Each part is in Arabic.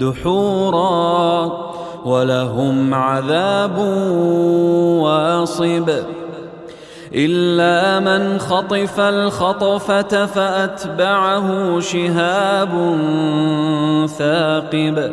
دحورا ولهم عذاب واصب. إلا من خطف الخطفة فأتبعه شهاب ثاقب.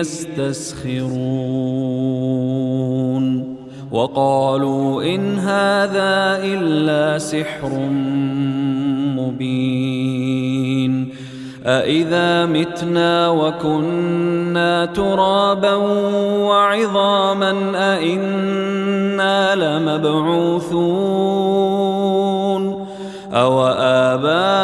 يستسخرون. وقالوا إن هذا إلا سحر مبين. أإذا متنا وكنا ترابا وعظاما أإنا لمبعوثون. أو آباؤنا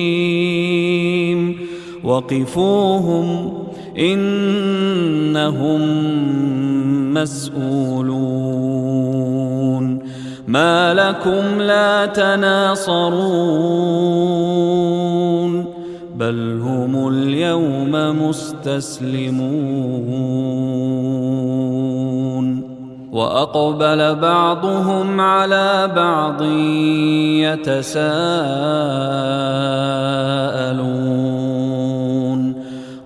وقفوهم إنهم مسؤولون. ما لكم لا تناصرون. بل هم اليوم مستسلمون. وأقبل بعضهم على بعض يتساءلون.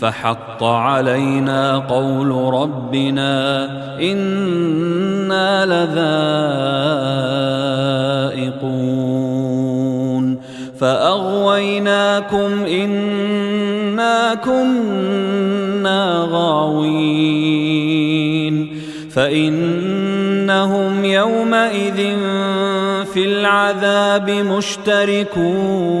فحق علينا قول ربنا إنا لذائقون فأغويناكم إنا كنا غاوين فإنهم يومئذ في العذاب مشتركون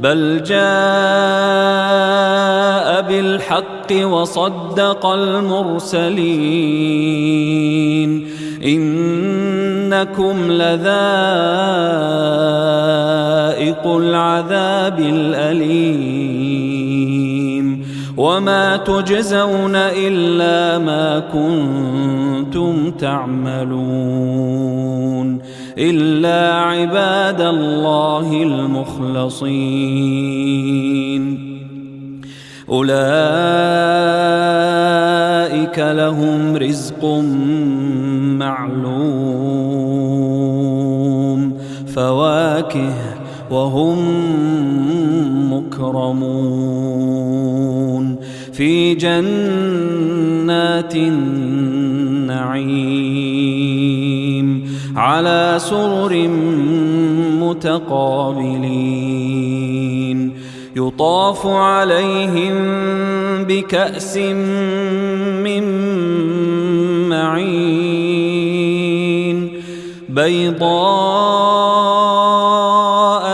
بل جاء بالحق وصدق المرسلين. إنكم لذائق العذاب الأليم. وما تجزون إلا ما كنتم تعملون. إلا عباد الله المخلصين. أولئك لهم رزق معلوم فواكه وهم مكرمون. في جنات النعيم على سرر متقابلين. يطاف عليهم بكأس من معين. بيضاء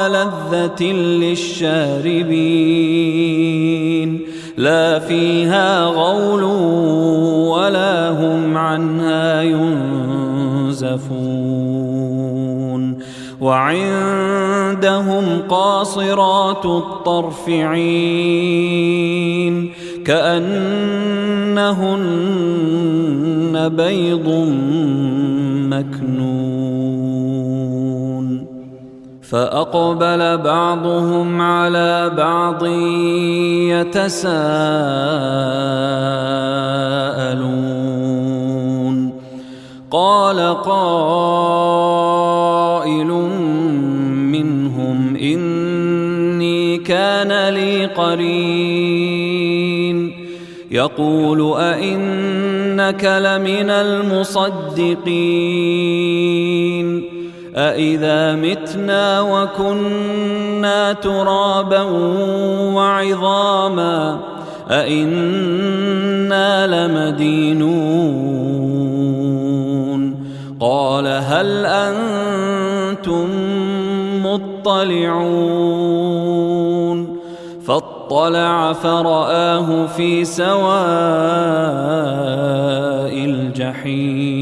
لذة للشاربين. وعندهم قاصرات الطرف عين كأنهن بيض مكنون فأقبل بعضهم على بعض يتساءلون قال قائل قرين يقول أئنك لمن المصدقين. أإذا متنا وكنا ترابا وعظاما. أئنا لمدينون. قال هل أنتم مطلعون؟ فاطلع فرآه في سواء الجحيم.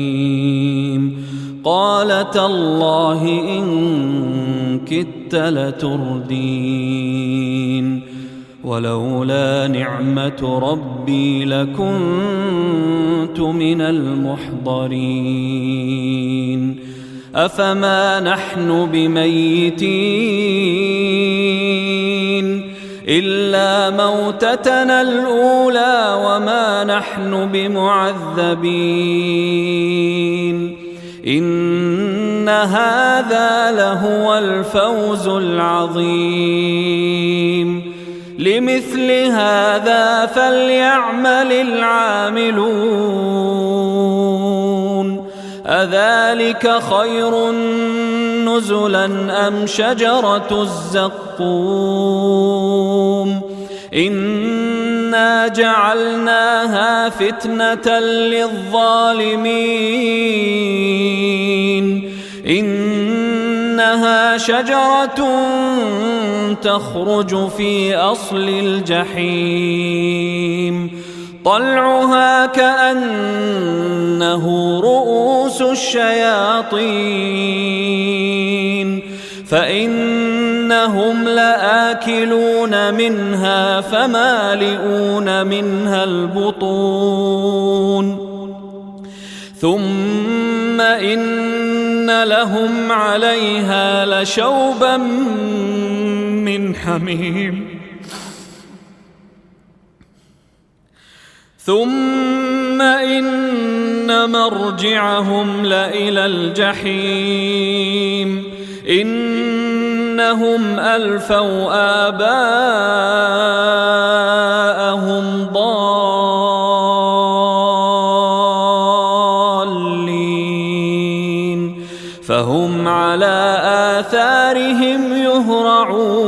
قال تالله إن كدت لتردين. ولولا نعمة ربي لكنت من المحضرين. أفما نحن بميتين؟ إلا موتتنا الأولى وما نحن بمعذبين. إن هذا لهو الفوز العظيم. لمثل هذا فليعمل العاملون. أذلك خير نزلا أم شجرة الزقوم إنا جعلناها فتنة للظالمين إنها شجرة تخرج في أصل الجحيم طلعها كأنه رؤوس الشياطين. فإنهم لآكلون منها فمالئون منها البطون. ثم إن لهم عليها لشوبا من حميم. ثم إن مرجعهم لإلى الجحيم إنهم ألفوا آباءهم ضالين فهم على آثارهم يهرعون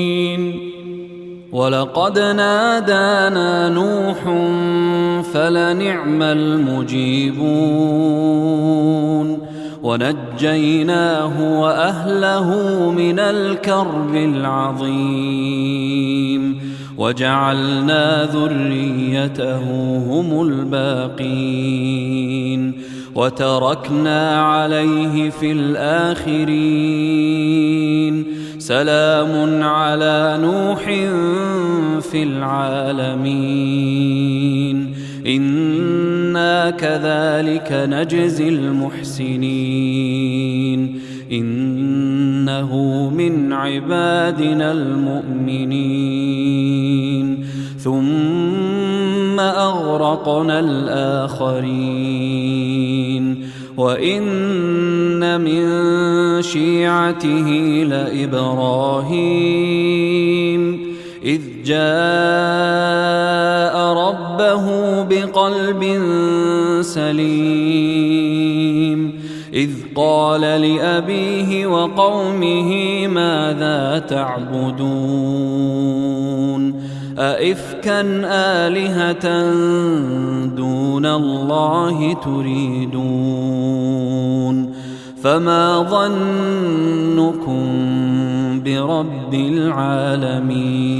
ولقد نادانا نوح فلنعم المجيبون ونجيناه وأهله من الكرب العظيم وجعلنا ذريته هم الباقين وتركنا عليه في الآخرين سلام على نوح في العالمين. إنا كذلك نجزي المحسنين. إنه من عبادنا المؤمنين. ثم أغرقنا الآخرين. وان من شيعته لابراهيم اذ جاء ربه بقلب سليم اذ قال لابيه وقومه ماذا تعبدون أئفكا آلهة دون الله تريدون فما ظنكم برب العالمين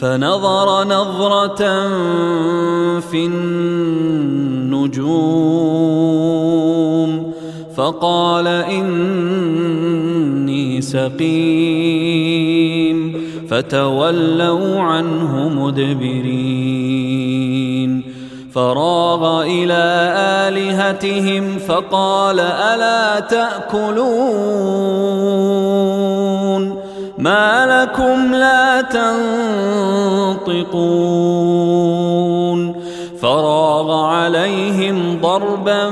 فنظر نظرة في النجوم فقال إني سقيم فتولوا عنه مدبرين. فراغ إلى آلهتهم فقال ألا تأكلون؟ ما لكم لا تنطقون. فراغ عليهم ضربا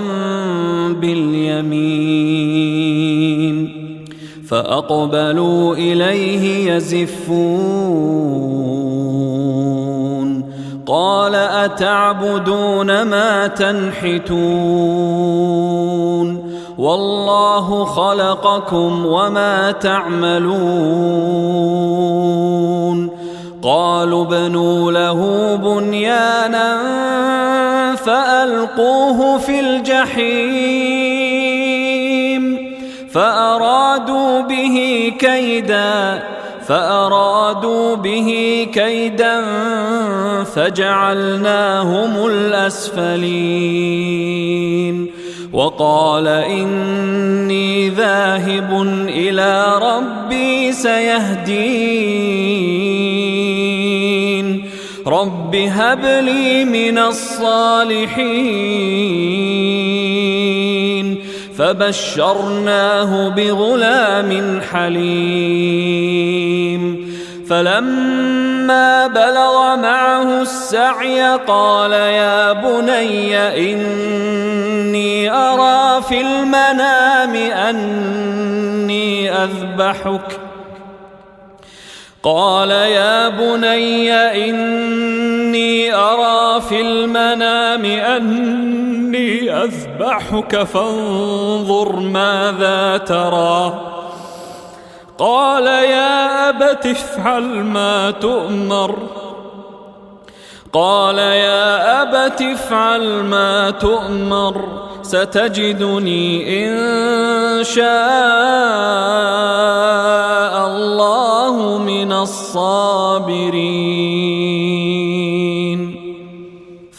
باليمين فأقبلوا إليه يزفون. قال أتعبدون ما تنحتون؟ والله خلقكم وما تعملون. قالوا ابنوا له بنيانا فألقوه في الجحيم. فأرادوا به كيدا فأرادوا به كيدا فجعلناهم الأسفلين. وقال إني ذاهب إلى ربي سيهدين. رب هب لي من الصالحين. فبشرناه بغلام حليم. فلما بلغ معه السعي قال يا بني إني أرى في المنام أني أذبحك قال يا بني إني أرى في المنام أني أذبحك فانظر ماذا ترى. قال يا أبت افعل ما تؤمر. قال يا أبت افعل ما تؤمر. ستجدني إن شاء الله من الصابرين.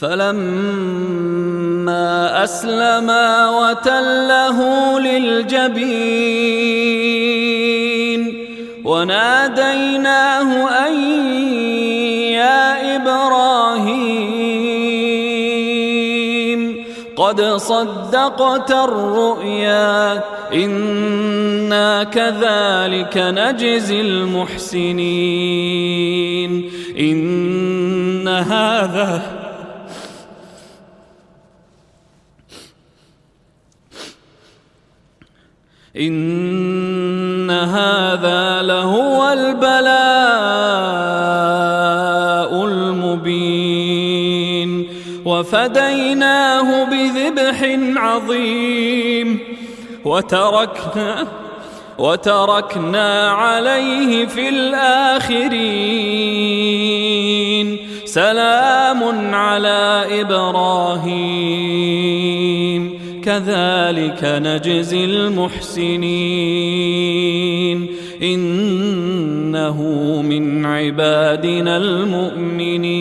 فلما أسلما وتله للجبين وناديناه صدقت الرؤيا إنا كذلك نجزي المحسنين. إن هذا إن هذا لهو البلاء. وفديناه بذبح عظيم. وتركنا وتركنا عليه في الآخرين. سلام على إبراهيم. كذلك نجزي المحسنين. إنه من عبادنا المؤمنين.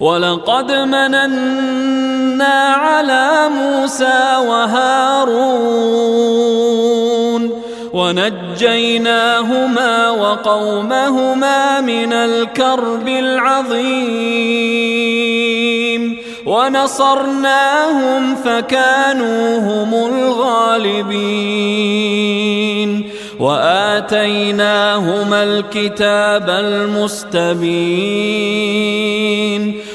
ولقد مننا على موسى وهارون ونجيناهما وقومهما من الكرب العظيم ونصرناهم فكانوا هم الغالبين وآتيناهما الكتاب المستبين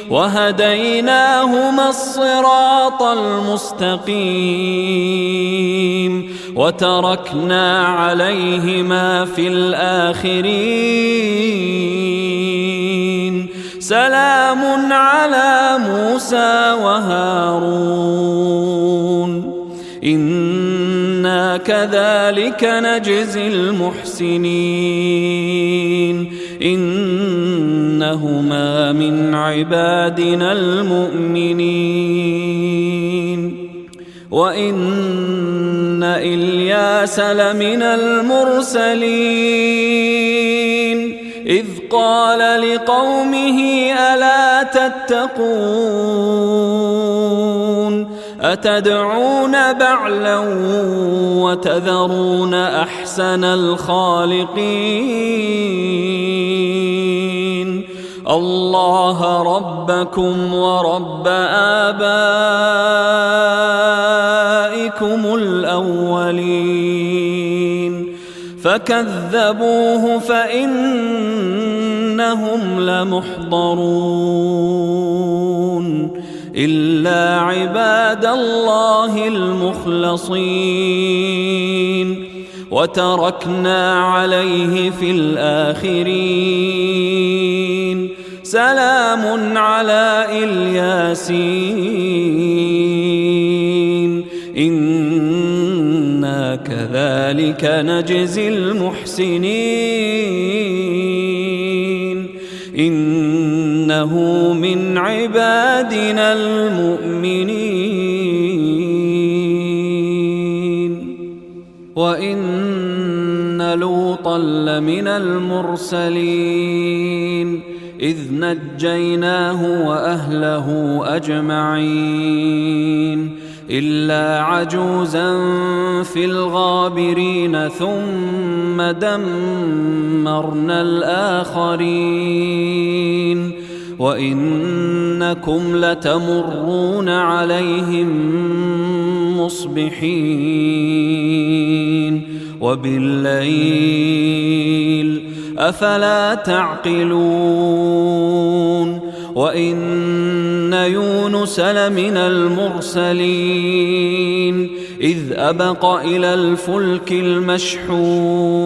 وهديناهما الصراط المستقيم وتركنا عليهما في الآخرين سلام على موسى وهارون أنا كذلك نجزي المحسنين. إنهما من عبادنا المؤمنين. وإن إلياس لمن المرسلين. إذ قال لقومه ألا تتقون. أتدعون بعلا وتذرون أحسن الخالقين؟ الله ربكم ورب آبائكم الأولين. فكذبوه فإنهم لمحضرون. إلا عباد الله المخلصين. وتركنا عليه في الآخرين. سلام على إلياسين. إنا كذلك نجزي المحسنين. إنه من عبادنا المؤمنين. وإن لوطا لمن المرسلين. إذ نجيناه وأهله أجمعين. إلا عجوزا في الغابرين. ثم دمرنا الآخرين. وانكم لتمرون عليهم مصبحين وبالليل افلا تعقلون وان يونس لمن المرسلين اذ ابق إلى الفلك المشحون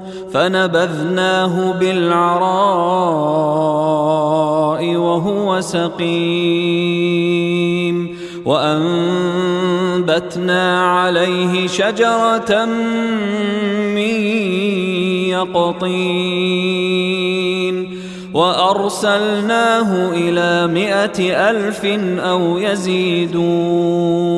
فنبذناه بالعراء وهو سقيم وأنبتنا عليه شجرة من يقطين وأرسلناه إلى مائة ألف أو يزيدون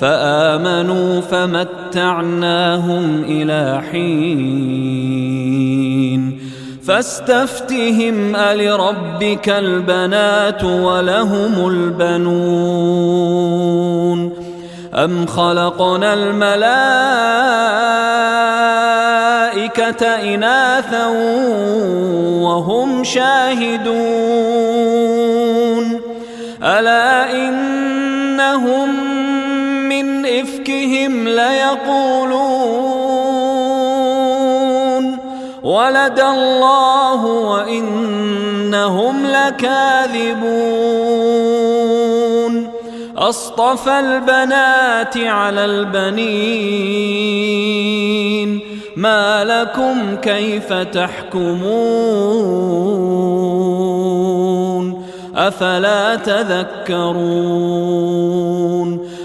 فآمنوا فمتعناهم إلى حين. فاستفتهم ألربك البنات ولهم البنون. أم خلقنا الملائكة إناثا وهم شاهدون. ألا إنهم إفكهم ليقولون ولد الله وإنهم لكاذبون. أصطفى البنات على البنين. ما لكم كيف تحكمون؟ أفلا تذكرون؟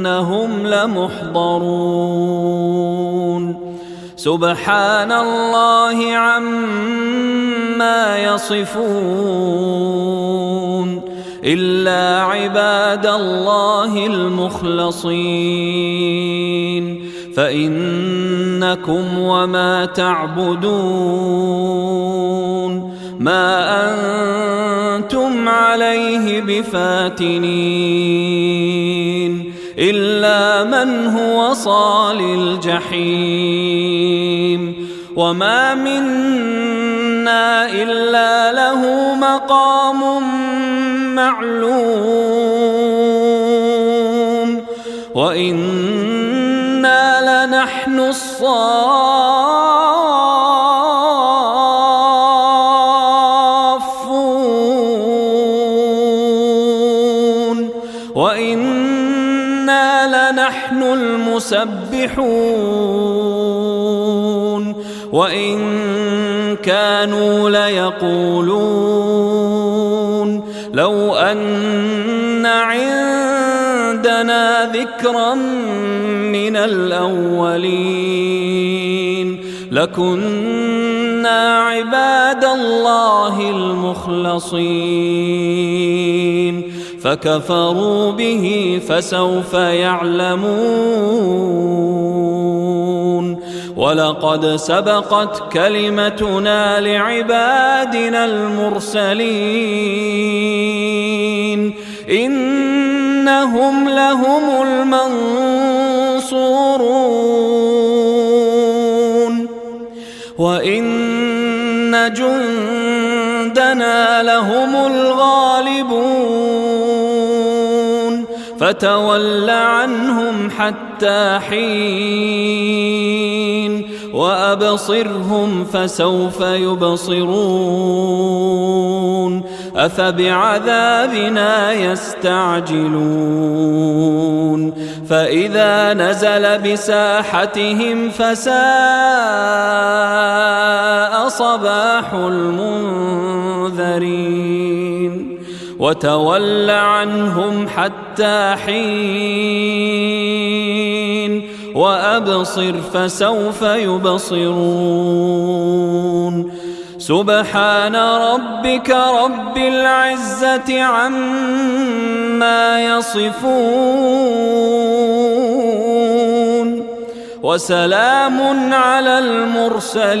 إنهم لمحضرون. سبحان الله عما يصفون. إلا عباد الله المخلصين. فإنكم وما تعبدون. ما أنتم عليه بفاتنين. إلا من هو صال الجحيم. وما منا إلا له مقام معلوم. وإنا لنحن الصافون المسبحون وإن كانوا ليقولون. لو أن عندنا ذكرا من الأولين. لكنا عباد الله المخلصين. فكفروا به فسوف يعلمون. ولقد سبقت كلمتنا لعبادنا المرسلين. إنهم لهم المنصورون. وإن جندنا فتول عنهم حتى حين وأبصرهم فسوف يبصرون أفبعذابنا يستعجلون فإذا نزل بساحتهم فساء صباح المنذرين وتول عنهم حتى حين وأبصر فسوف يبصرون. سبحان ربك رب العزة عما يصفون. وسلام على المرسلين.